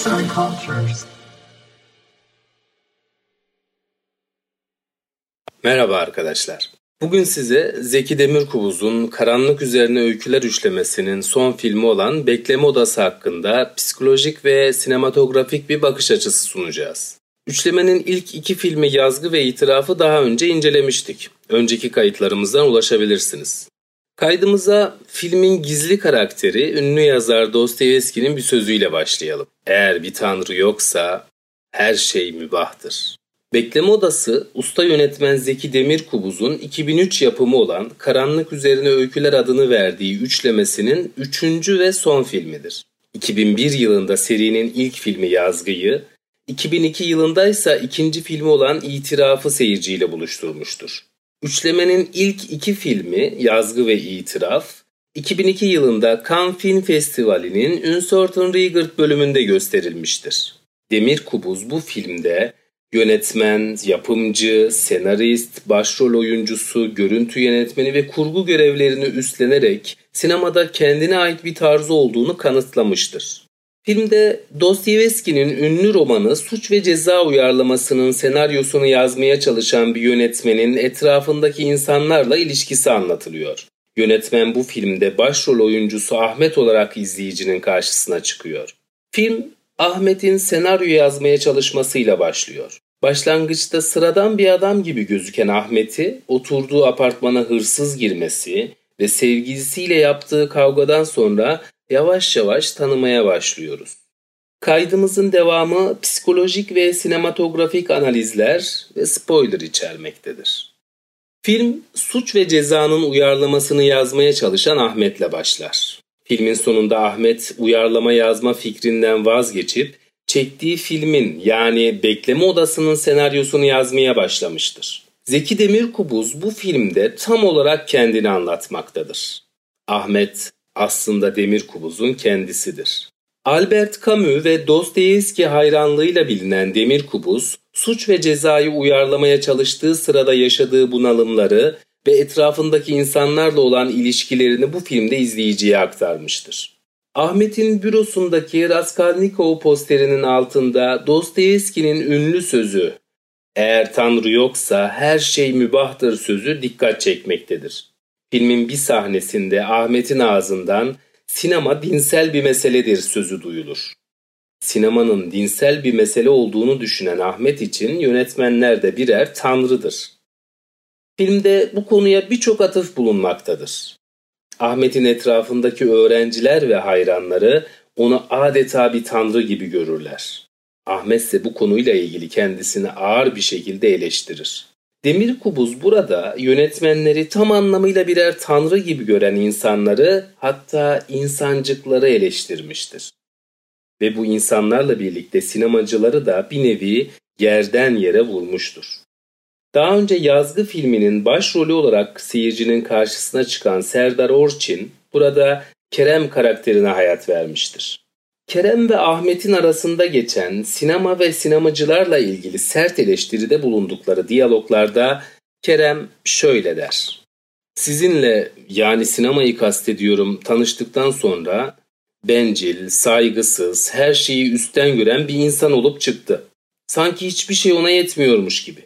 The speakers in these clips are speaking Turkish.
Arts and Cultures. Merhaba arkadaşlar. Bugün size Zeki Demirkubuz'un Karanlık Üzerine Öyküler Üçlemesi'nin son filmi olan Bekleme Odası hakkında psikolojik ve sinematografik bir bakış açısı sunacağız. Üçlemenin ilk iki filmi Yazgı ve İtirafı daha önce incelemiştik. Önceki kayıtlarımızdan ulaşabilirsiniz. Kaydımıza filmin gizli karakteri ünlü yazar Dostoyevski'nin bir sözüyle başlayalım. Eğer bir tanrı yoksa her şey mübahtır. Bekleme Odası, usta yönetmen Zeki Demirkubuz'un 2003 yapımı olan Karanlık Üzerine Öyküler adını verdiği üçlemesinin üçüncü ve son filmidir. 2001 yılında serinin ilk filmi Yazgı'yı, 2002 yılında ise ikinci filmi olan İtiraf'ı seyirciyle buluşturmuştur. Üçlemenin ilk iki filmi Yazgı ve İtiraf, 2002 yılında Cannes Film Festivali'nin Uncertain Regard bölümünde gösterilmiştir. Demir Kubuz bu filmde yönetmen, yapımcı, senarist, başrol oyuncusu, görüntü yönetmeni ve kurgu görevlerini üstlenerek sinemada kendine ait bir tarzı olduğunu kanıtlamıştır. Filmde Dostoyevski'nin ünlü romanı Suç ve Ceza uyarlamasının senaryosunu yazmaya çalışan bir yönetmenin etrafındaki insanlarla ilişkisi anlatılıyor. Yönetmen bu filmde başrol oyuncusu Ahmet olarak izleyicinin karşısına çıkıyor. Film Ahmet'in senaryo yazmaya çalışmasıyla başlıyor. Başlangıçta sıradan bir adam gibi gözüken Ahmet'i oturduğu apartmana hırsız girmesi ve sevgilisiyle yaptığı kavgadan sonra yavaş yavaş tanımaya başlıyoruz. Kaydımızın devamı psikolojik ve sinematografik analizler ve spoiler içermektedir. Film suç ve cezanın uyarlamasını yazmaya çalışan Ahmet'le başlar. Filmin sonunda Ahmet uyarlama yazma fikrinden vazgeçip çektiği filmin yani Bekleme Odası'nın senaryosunu yazmaya başlamıştır. Zeki Demirkubuz bu filmde tam olarak kendini anlatmaktadır. Ahmet aslında Demirkubuz'un kendisidir. Albert Camus ve Dostoyevski hayranlığıyla bilinen Demirkubuz, suç ve cezayı uyarlamaya çalıştığı sırada yaşadığı bunalımları ve etrafındaki insanlarla olan ilişkilerini bu filmde izleyiciye aktarmıştır. Ahmet'in bürosundaki Raskolnikov posterinin altında Dostoyevski'nin ünlü sözü "Eğer Tanrı yoksa her şey mübahtır" sözü dikkat çekmektedir. Filmin bir sahnesinde Ahmet'in ağzından sinema dinsel bir meseledir sözü duyulur. Sinemanın dinsel bir mesele olduğunu düşünen Ahmet için yönetmenler de birer tanrıdır. Filmde bu konuya birçok atıf bulunmaktadır. Ahmet'in etrafındaki öğrenciler ve hayranları onu adeta bir tanrı gibi görürler. Ahmet ise bu konuyla ilgili kendisini ağır bir şekilde eleştirir. Demir Kubuz burada yönetmenleri tam anlamıyla birer tanrı gibi gören insanları hatta insancıkları eleştirmiştir. Ve bu insanlarla birlikte sinemacıları da bir nevi yerden yere vurmuştur. Daha önce Yazgı filminin başrolü olarak seyircinin karşısına çıkan Serdar Orçin burada Kerem karakterine hayat vermiştir. Kerem ve Ahmet'in arasında geçen sinema ve sinemacılarla ilgili sert eleştiride bulundukları diyaloglarda Kerem şöyle der. Sizinle yani sinemayı kastediyorum tanıştıktan sonra bencil, saygısız, her şeyi üstten gören bir insan olup çıktı. Sanki hiçbir şey ona yetmiyormuş gibi.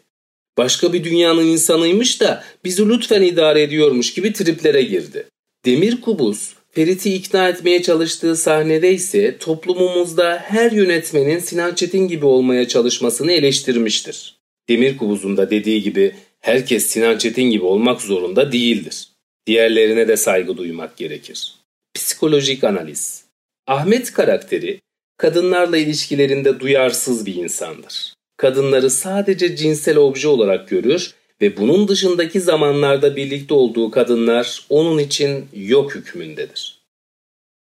Başka bir dünyanın insanıymış da bizi lütfen idare ediyormuş gibi triplere girdi. Demir Kubus Ferit'i ikna etmeye çalıştığı sahnede ise toplumumuzda her yönetmenin Sinan Çetin gibi olmaya çalışmasını eleştirmiştir. Demir Kubuz'un da dediği gibi herkes Sinan Çetin gibi olmak zorunda değildir. Diğerlerine de saygı duymak gerekir. Psikolojik analiz Ahmet karakteri kadınlarla ilişkilerinde duyarsız bir insandır. Kadınları sadece cinsel obje olarak görür ve bunun dışındaki zamanlarda birlikte olduğu kadınlar onun için yok hükmündedir.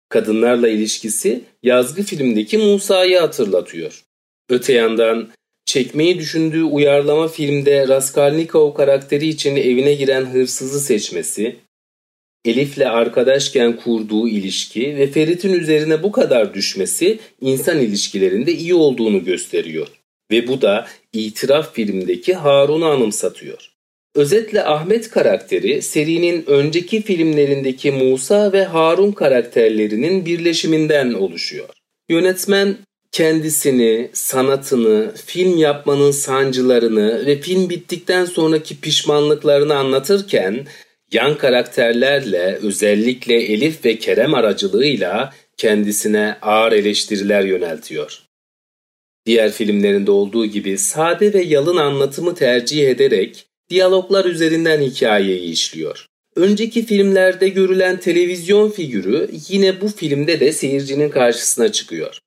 Kadınlarla ilişkisi yazgı filmdeki Musa'yı hatırlatıyor. Öte yandan çekmeyi düşündüğü uyarlama filmde Raskolnikov karakteri için evine giren hırsızı seçmesi, Elif'le arkadaşken kurduğu ilişki ve Ferit'in üzerine bu kadar düşmesi insan ilişkilerinde iyi olduğunu gösteriyor. Ve bu da itiraf filmdeki Harun'u anımsatıyor. Özetle Ahmet karakteri serinin önceki filmlerindeki Musa ve Harun karakterlerinin birleşiminden oluşuyor. Yönetmen kendisini, sanatını, film yapmanın sancılarını ve film bittikten sonraki pişmanlıklarını anlatırken yan karakterlerle özellikle Elif ve Kerem aracılığıyla kendisine ağır eleştiriler yöneltiyor. Diğer filmlerinde olduğu gibi sade ve yalın anlatımı tercih ederek diyaloglar üzerinden hikayeyi işliyor. Önceki filmlerde görülen televizyon figürü yine bu filmde de seyircinin karşısına çıkıyor.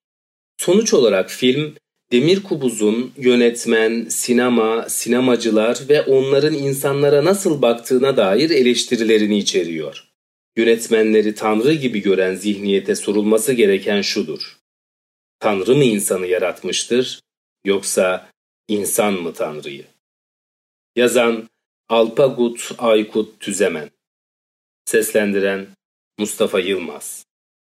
Sonuç olarak film Demir Kubuz'un yönetmen, sinema, sinemacılar ve onların insanlara nasıl baktığına dair eleştirilerini içeriyor. Yönetmenleri tanrı gibi gören zihniyete sorulması gereken şudur. Tanrı mı insanı yaratmıştır yoksa insan mı tanrıyı? Yazan Alpagut Aykut Tüzemen Seslendiren Mustafa Yılmaz